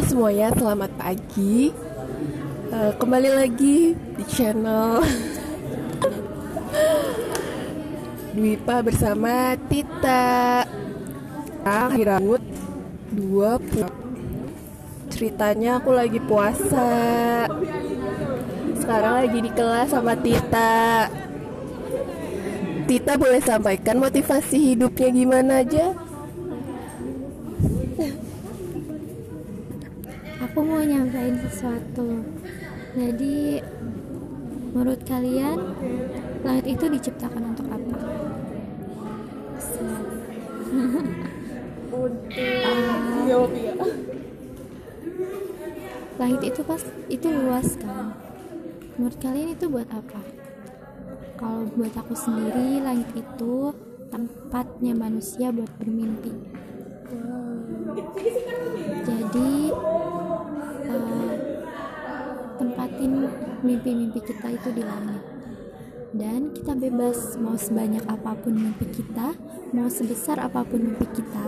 Semuanya, selamat pagi. Eh, kembali lagi di channel Dwipa bersama Tita. Rabu 20. Ceritanya aku lagi puasa. Sekarang lagi di kelas sama Tita. Tita boleh sampaikan motivasi hidupnya gimana aja? Nyampein sesuatu. Jadi menurut kalian langit itu diciptakan untuk apa? Langit itu pas itu luas kan? Menurut kalian itu buat apa? Kalau buat aku sendiri langit itu tempatnya manusia buat bermimpi. Jadi tempatin mimpi-mimpi kita itu di langit dan kita bebas mau sebanyak apa pun mimpi kita mau sebesar apa pun mimpi kita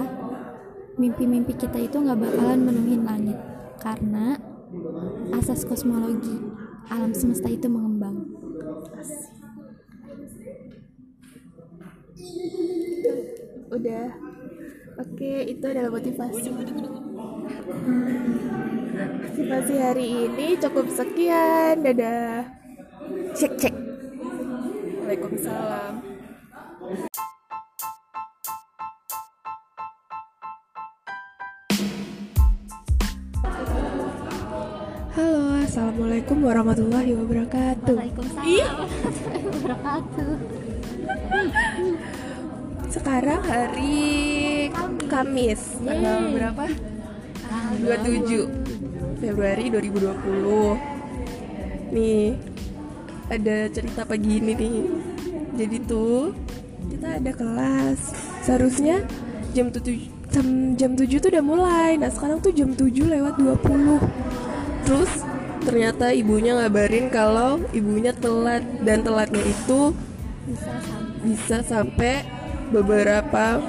mimpi-mimpi kita itu nggak bakalan menuhin langit karena asas kosmologi alam semesta itu mengembang Udah. Oke, itu adalah motivasi. Motivasi hari ini cukup sekian. Dadah. Cek cek. Waalaikumsalam. Halo, assalamualaikum warahmatullahi wabarakatuh. Waalaikumsalam wabarakatuh Sekarang hari Kamis, tanggal Yeay. berapa? 27 Februari 2020. Nih, ada cerita pagi ini nih. Jadi tuh kita ada kelas. Seharusnya jam 7 jam, jam 7 tuh udah mulai. Nah, sekarang tuh jam 7 lewat 20. Terus ternyata ibunya ngabarin kalau ibunya telat dan telatnya itu bisa sampai beberapa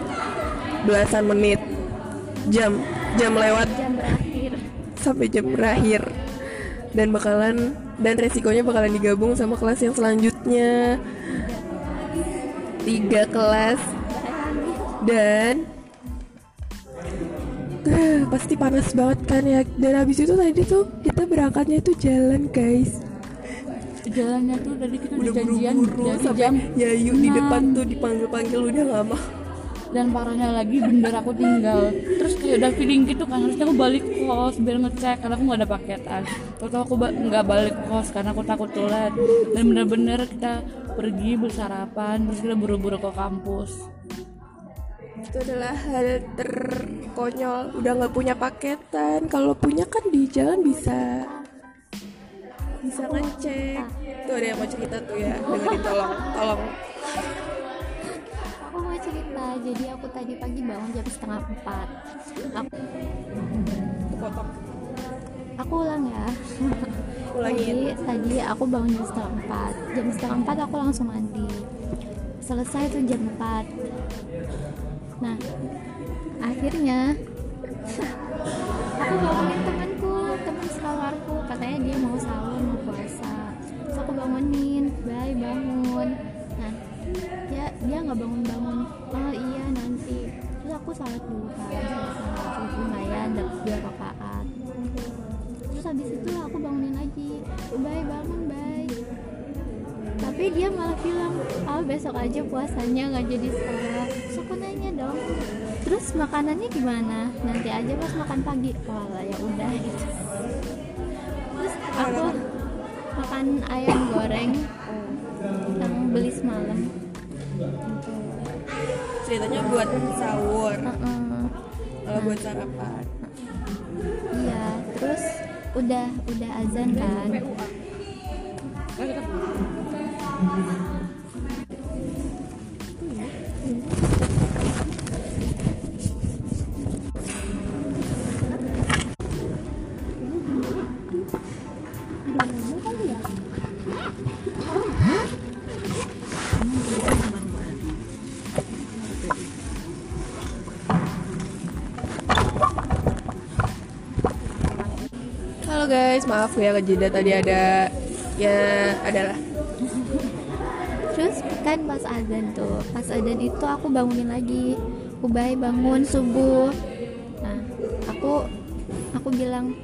belasan menit jam jam lewat sampai jam berakhir. Dan bakalan dan resikonya bakalan digabung sama kelas yang selanjutnya. Tiga kelas. Dan eh, pasti panas banget kan ya. Dan habis itu tadi tuh kita berangkatnya itu jalan guys. Jalannya tuh tadi kita udah udah janjian buru-buru dari sampai jam ya yuk di 6. depan tuh dipanggil-panggil udah gak mau dan parahnya lagi bener aku tinggal. Terus kayak udah feeling gitu kan harusnya aku balik kos biar ngecek karena aku nggak ada paketan. Waktu aku nggak balik kos karena aku takut telat dan bener-bener kita pergi bersarapan terus kita buru-buru ke kampus. Itu adalah hal terkonyol. Udah nggak punya paketan. Kalau punya kan di jalan bisa. Bisa ngecek. Tuh ada yang mau cerita tuh ya. Dengerin tolong tolong cerita. Jadi aku tadi pagi bangun jam setengah empat. Aku, potong aku ulang ya. Ulangin. Jadi tadi aku bangun jam setengah empat. Jam setengah empat aku langsung mandi. Selesai tuh jam empat. Nah Akhirnya Aku bangunin temanku Teman sekawarku Katanya dia mau sahur mau puasa. Terus aku bangunin Bye bangun Nah dia dia nggak bangun-bangun Oh iya nanti. Terus aku salat dulu kan Salat salat lumayan dua rakaat terus habis itu aku bangunin lagi. Bye bangun bye. Tapi dia malah bilang ah besok aja puasanya nggak jadi sekolah terus aku nanya dong terus makanannya gimana? Nanti aja pas makan pagi. Walah ya udah gitu. Terus aku makan ayam goreng. Yang beli semalam. Ceritanya buat sahur. Heeh. kalau buat sarapan. Iya terus udah udah azan kan halo guys. Maaf ya kejeda tadi ada ya adalah. Terus kan pas azan tuh. Pas azan itu aku bangunin lagi. Ubay bangun subuh. Nah aku aku bilang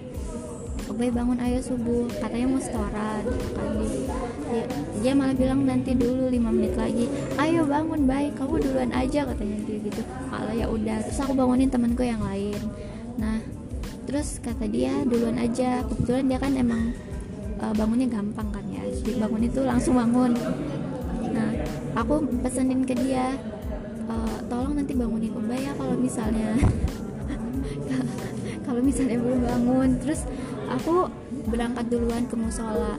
Ubay bangun ayo subuh. Katanya mau setoran kan. Dia, dia, malah bilang nanti dulu 5 menit lagi. Ayo bangun baik kamu duluan aja katanya gitu. Kalau ya udah. Terus aku bangunin temanku yang lain. Nah terus kata dia duluan aja. Kebetulan dia kan emang uh, bangunnya gampang kan ya. Jadi bangun itu langsung bangun. Nah aku pesenin ke dia "Eh, tolong nanti bangunin Ubay ya kalau misalnya kalau misalnya belum bangun. Terus aku berangkat duluan ke musola.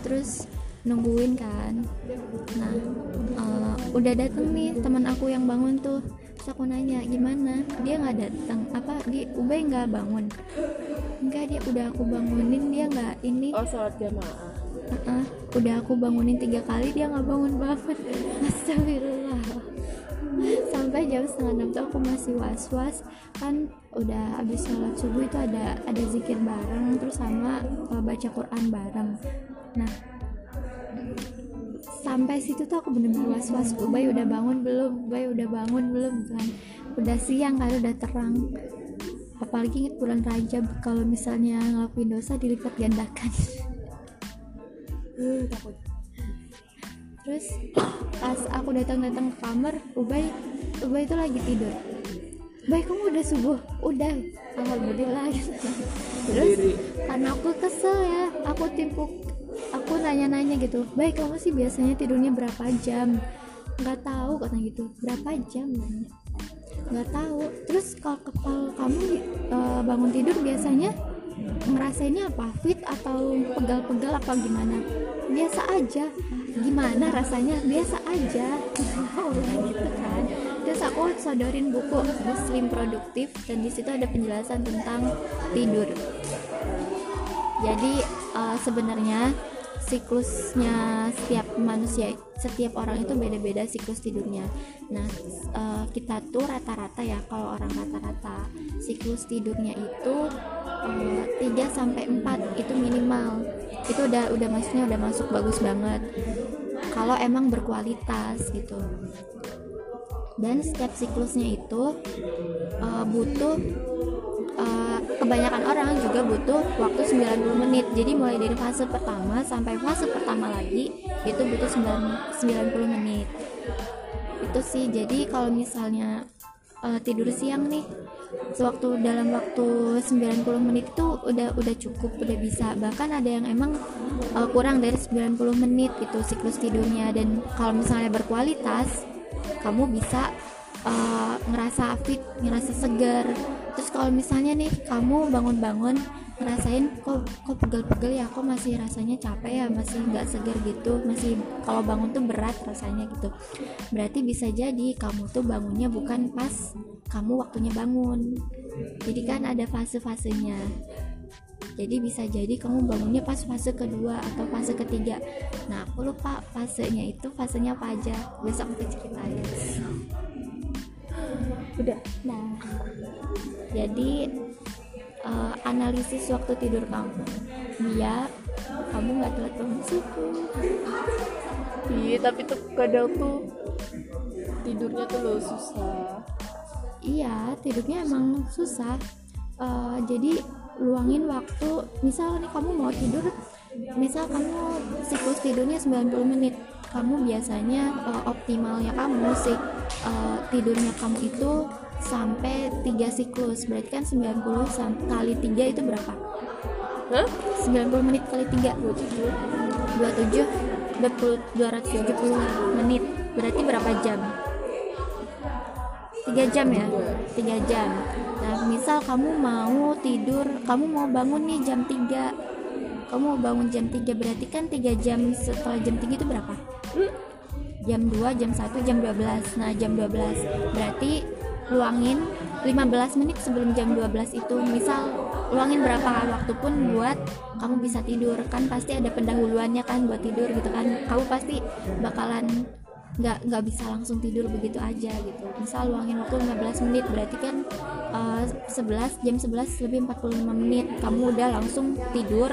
Terus nungguin kan. Nah eh, udah dateng nih teman aku yang bangun tuh. Terus aku nanya gimana? Dia nggak datang apa? Di Ubay nggak bangun? Enggak dia udah aku bangunin dia nggak ini. Oh sholat jamaah. Heeh, udah aku bangunin tiga kali dia nggak bangun banget astagfirullah. Sampai jam setengah enam tuh aku masih was was kan udah habis sholat subuh itu ada ada zikir bareng terus sama uh, baca Quran bareng. Nah sampai situ tuh aku bener-bener was was Ubay udah bangun belum? Ubay udah bangun belum? Kan. Udah siang kan udah terang. Apalagi inget bulan Rajab kalau misalnya ngelakuin dosa dilipat gandakan. Hmm, takut. Terus pas aku datang-datang ke kamar Ubay Ubay itu lagi tidur. Bay kamu udah subuh? Udah. Alhamdulillah. Gitu. terus karena aku kesel ya aku timpuk nanya-nanya gitu Bay kamu sih biasanya tidurnya berapa jam? Nggak tahu katanya gitu. Berapa jam? nanya. Nggak tahu. Terus kalau kalau kamu eh, bangun tidur biasanya ngerasainnya apa? Fit atau pegal-pegal apa gimana? Biasa aja. Gimana rasanya? Biasa aja. Oh gitu kan. Terus aku sodorin buku Muslim Produktif dan di situ ada penjelasan tentang tidur. Jadi eh, sebenarnya siklusnya setiap manusia setiap orang itu beda-beda siklus tidurnya. Nah eh, kita tuh rata-rata ya kalau orang rata-rata siklus tidurnya itu eh, 3 sampai 4 itu minimal. Itu udah udah maksudnya udah masuk bagus banget. Kalau emang berkualitas gitu. Dan setiap siklusnya itu eh, butuh eh, kebanyakan orang juga butuh waktu 90 menit. Jadi mulai dari fase pertama sampai fase pertama lagi itu butuh 9 90 menit. Itu sih. Jadi kalau misalnya eh, tidur siang nih sewaktu dalam waktu 90 menit itu udah udah cukup udah bisa. Bahkan ada yang emang eh, kurang dari 90 menit gitu siklus tidurnya. Dan kalau misalnya berkualitas kamu bisa uh, ngerasa fit, ngerasa segar. Terus kalau misalnya nih kamu bangun-bangun ngerasain kok kok pegel-pegel ya, kok masih rasanya capek ya, masih nggak segar gitu, masih kalau bangun tuh berat rasanya gitu. Berarti bisa jadi kamu tuh bangunnya bukan pas kamu waktunya bangun. Jadi kan ada fase-fasenya. Jadi bisa jadi kamu bangunnya pas fase kedua atau fase ketiga. Nah, aku lupa fasenya itu fasenya apa aja. Besok aku ceritain. Udah Nah, jadi eh, analisis waktu tidur kamu biar kamu nggak telat bangun subuh. iya tapi tuh kadang tuh tidurnya tuh lo susah Iya, tidurnya emang susah. Eh, jadi luangin waktu. Misal nih kamu mau tidur, misal kamu siklus tidurnya 90 menit. Kamu biasanya eh, optimalnya kamu sih eh, tidurnya kamu itu sampai 3 siklus. Berarti kan 90 sam- kali 3 itu berapa? Hah? 90 menit kali 3 27 20 270 menit. Berarti berapa jam? 3 jam ya? 3 jam. Nah misal kamu mau tidur kamu mau bangun nih jam 3 kamu bangun jam 3 berarti kan 3 jam setelah jam 3 itu berapa? Jam 2 jam 1 jam 12 nah jam 12 berarti luangin 15 menit sebelum jam 12 itu. Misal luangin berapa waktu pun buat kamu bisa tidur. Kan pasti ada pendahuluannya kan buat tidur gitu kan. Kamu pasti bakalan nggak nggak bisa langsung tidur begitu aja gitu. Misal luangin waktu 15 menit berarti kan eh, 11 jam 11 lebih 45 menit. Kamu udah langsung tidur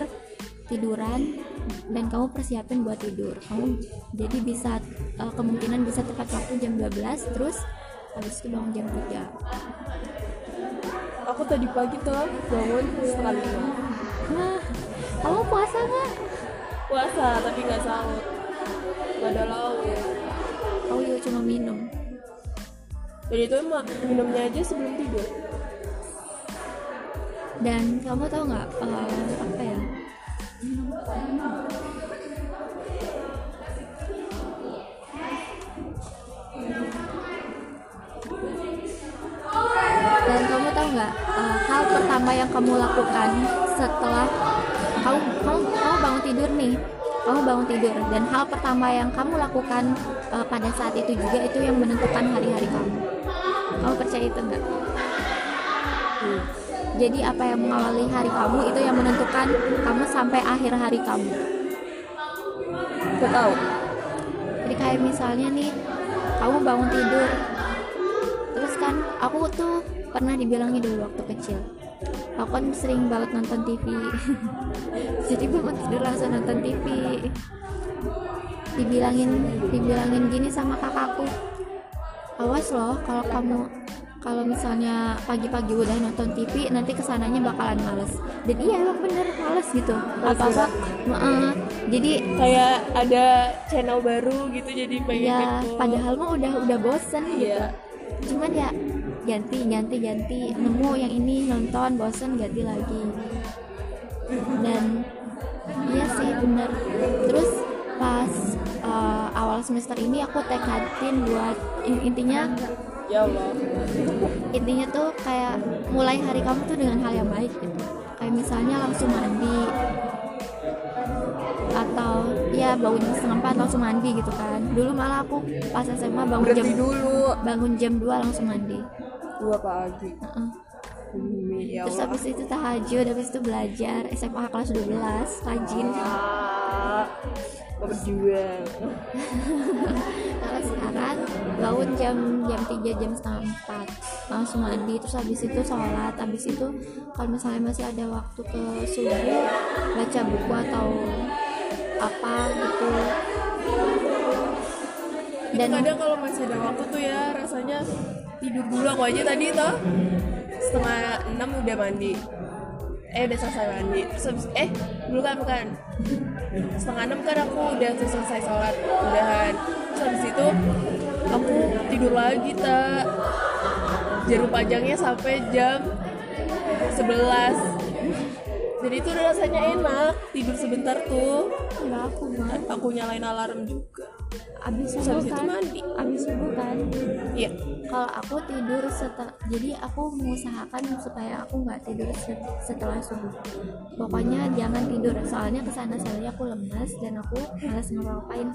tiduran dan kamu persiapin buat tidur. Kamu jadi bisa eh, kemungkinan bisa tepat waktu jam 12 terus habis itu bangun jam 3 aku tadi pagi tuh bangun setengah lima. Wah kamu puasa nggak? Puasa tapi nggak sahur. Nggak ada lauk. Oh iya cuma minum. Jadi itu emang minumnya aja sebelum tidur. Dan kamu tahu nggak eh, apa ya dan kamu tahu nggak eh, hal pertama yang kamu lakukan setelah kamu kamu kamu bangun tidur nih kamu bangun tidur. Dan hal pertama yang kamu lakukan eh, pada saat itu juga itu yang menentukan hari-hari kamu. Kamu percaya itu nggak jadi apa yang mengawali hari kamu itu yang menentukan kamu sampai akhir hari kamu. Tahu. Jadi kayak misalnya nih kamu bangun tidur. Terus kan aku tuh pernah dibilangin dulu waktu kecil. Aku kan sering banget nonton TV jadi bangun tidur langsung nonton TV dibilangin dibilangin gini sama kakakku. Awas loh kalau kamu kalau misalnya pagi-pagi udah nonton TV nanti ke sananya bakalan males. Dan iya emang bener males gitu. Apa apa jadi kayak ada channel baru gitu jadi pengen ya kepo. padahal mah udah udah bosen gitu. Iya. cuman ya ganti ganti ganti. Nemu yang ini nonton bosen ganti lagi. Dan iya sih bener. Terus pas uh, awal semester ini aku tekadin buat in- intinya ya Allah. Intinya tuh kayak mulai hari kamu tuh dengan hal yang baik gitu. Kayak misalnya langsung mandi. Atau ya bangun jam setengah empat langsung mandi gitu kan. Dulu malah aku pas SMA bangun jam berhenti dulu. bangun jam 2 langsung mandi. Dua pagi. Heeh. Demi ya terus Allah. habis itu tahajud habis itu belajar. SMA kelas 12 rajin. Ah, berjuang kalau sekarang bangun jam jam 3 jam setengah 4 langsung mandi terus habis itu sholat. Habis itu kalau misalnya masih ada waktu ke subuh baca buku atau apa gitu. Dan dan kadang kalau masih ada waktu tuh ya rasanya tidur dulu. Aku aja tadi toh setengah enam udah mandi eh udah selesai mandi terus habis, eh bukan bukan. Setengah enam kan aku udah selesai sholat udahan. Terus habis itu aku tidur lagi tak jarum panjangnya sampai jam 11 jadi itu rasanya enak tidur sebentar tuh. Nggak aku mah aku nyalain alarm juga. Abis subuh habis itu kan mandi. abis subuh kan iya. kalau aku tidur setelah jadi aku mengusahakan supaya aku nggak tidur se- setelah subuh. Pokoknya jangan tidur soalnya ke sana sananya aku lemas dan aku malas ngapa-ngapain.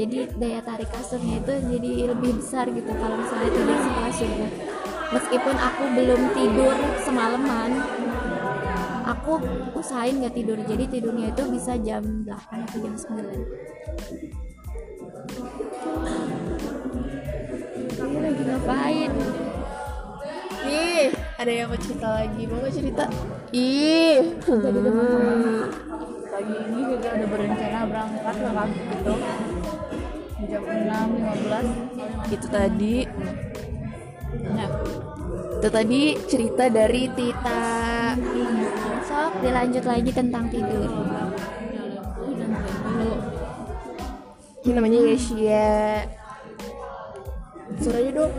Jadi daya tarik kasurnya itu jadi lebih besar gitu kalau misalnya tidur setelah subuh. Meskipun aku belum tidur semalaman aku usahain nggak tidur. Jadi tidurnya itu bisa jam 8 atau jam 9 ini lagi ngapain? Ih, ada yang mau cerita lagi. Mau nggak cerita? Ih, hmm. pagi ini kita udah berencana berangkat ke kampus gitu. Jam 6.15 itu tadi, nah. Itu tadi cerita dari Tita. Dilanjut lagi tentang tidur. Ini namanya Yesia. Suaranya dong.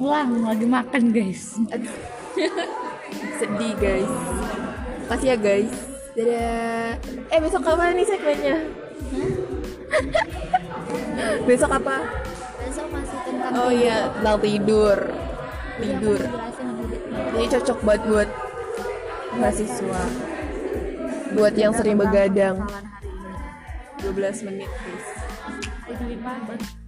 pulang lagi makan guys Aduh. Sedih guys. Kasih ya guys. Dadah. Eh besok kapan nih segmennya? besok apa? Besok masih tentang Oh iya, tentang tidur. Jadi aku Tidur. Jadi cocok buat buat mahasiswa. Buat yang sering begadang. Kesalahan hari ini. 12 menit lipat